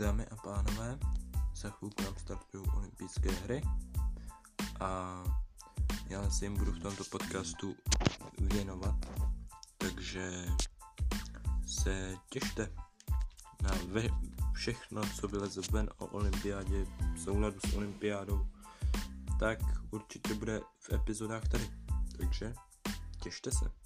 Dámy a pánové, za chvilku nám startují olympijské hry a já si jim budu v tomto podcastu věnovat, takže se těšte na ve, všechno, co vyleze ven o olympiádě, v souladu s olympiádou, tak určitě bude v epizodách tady. Takže těšte se.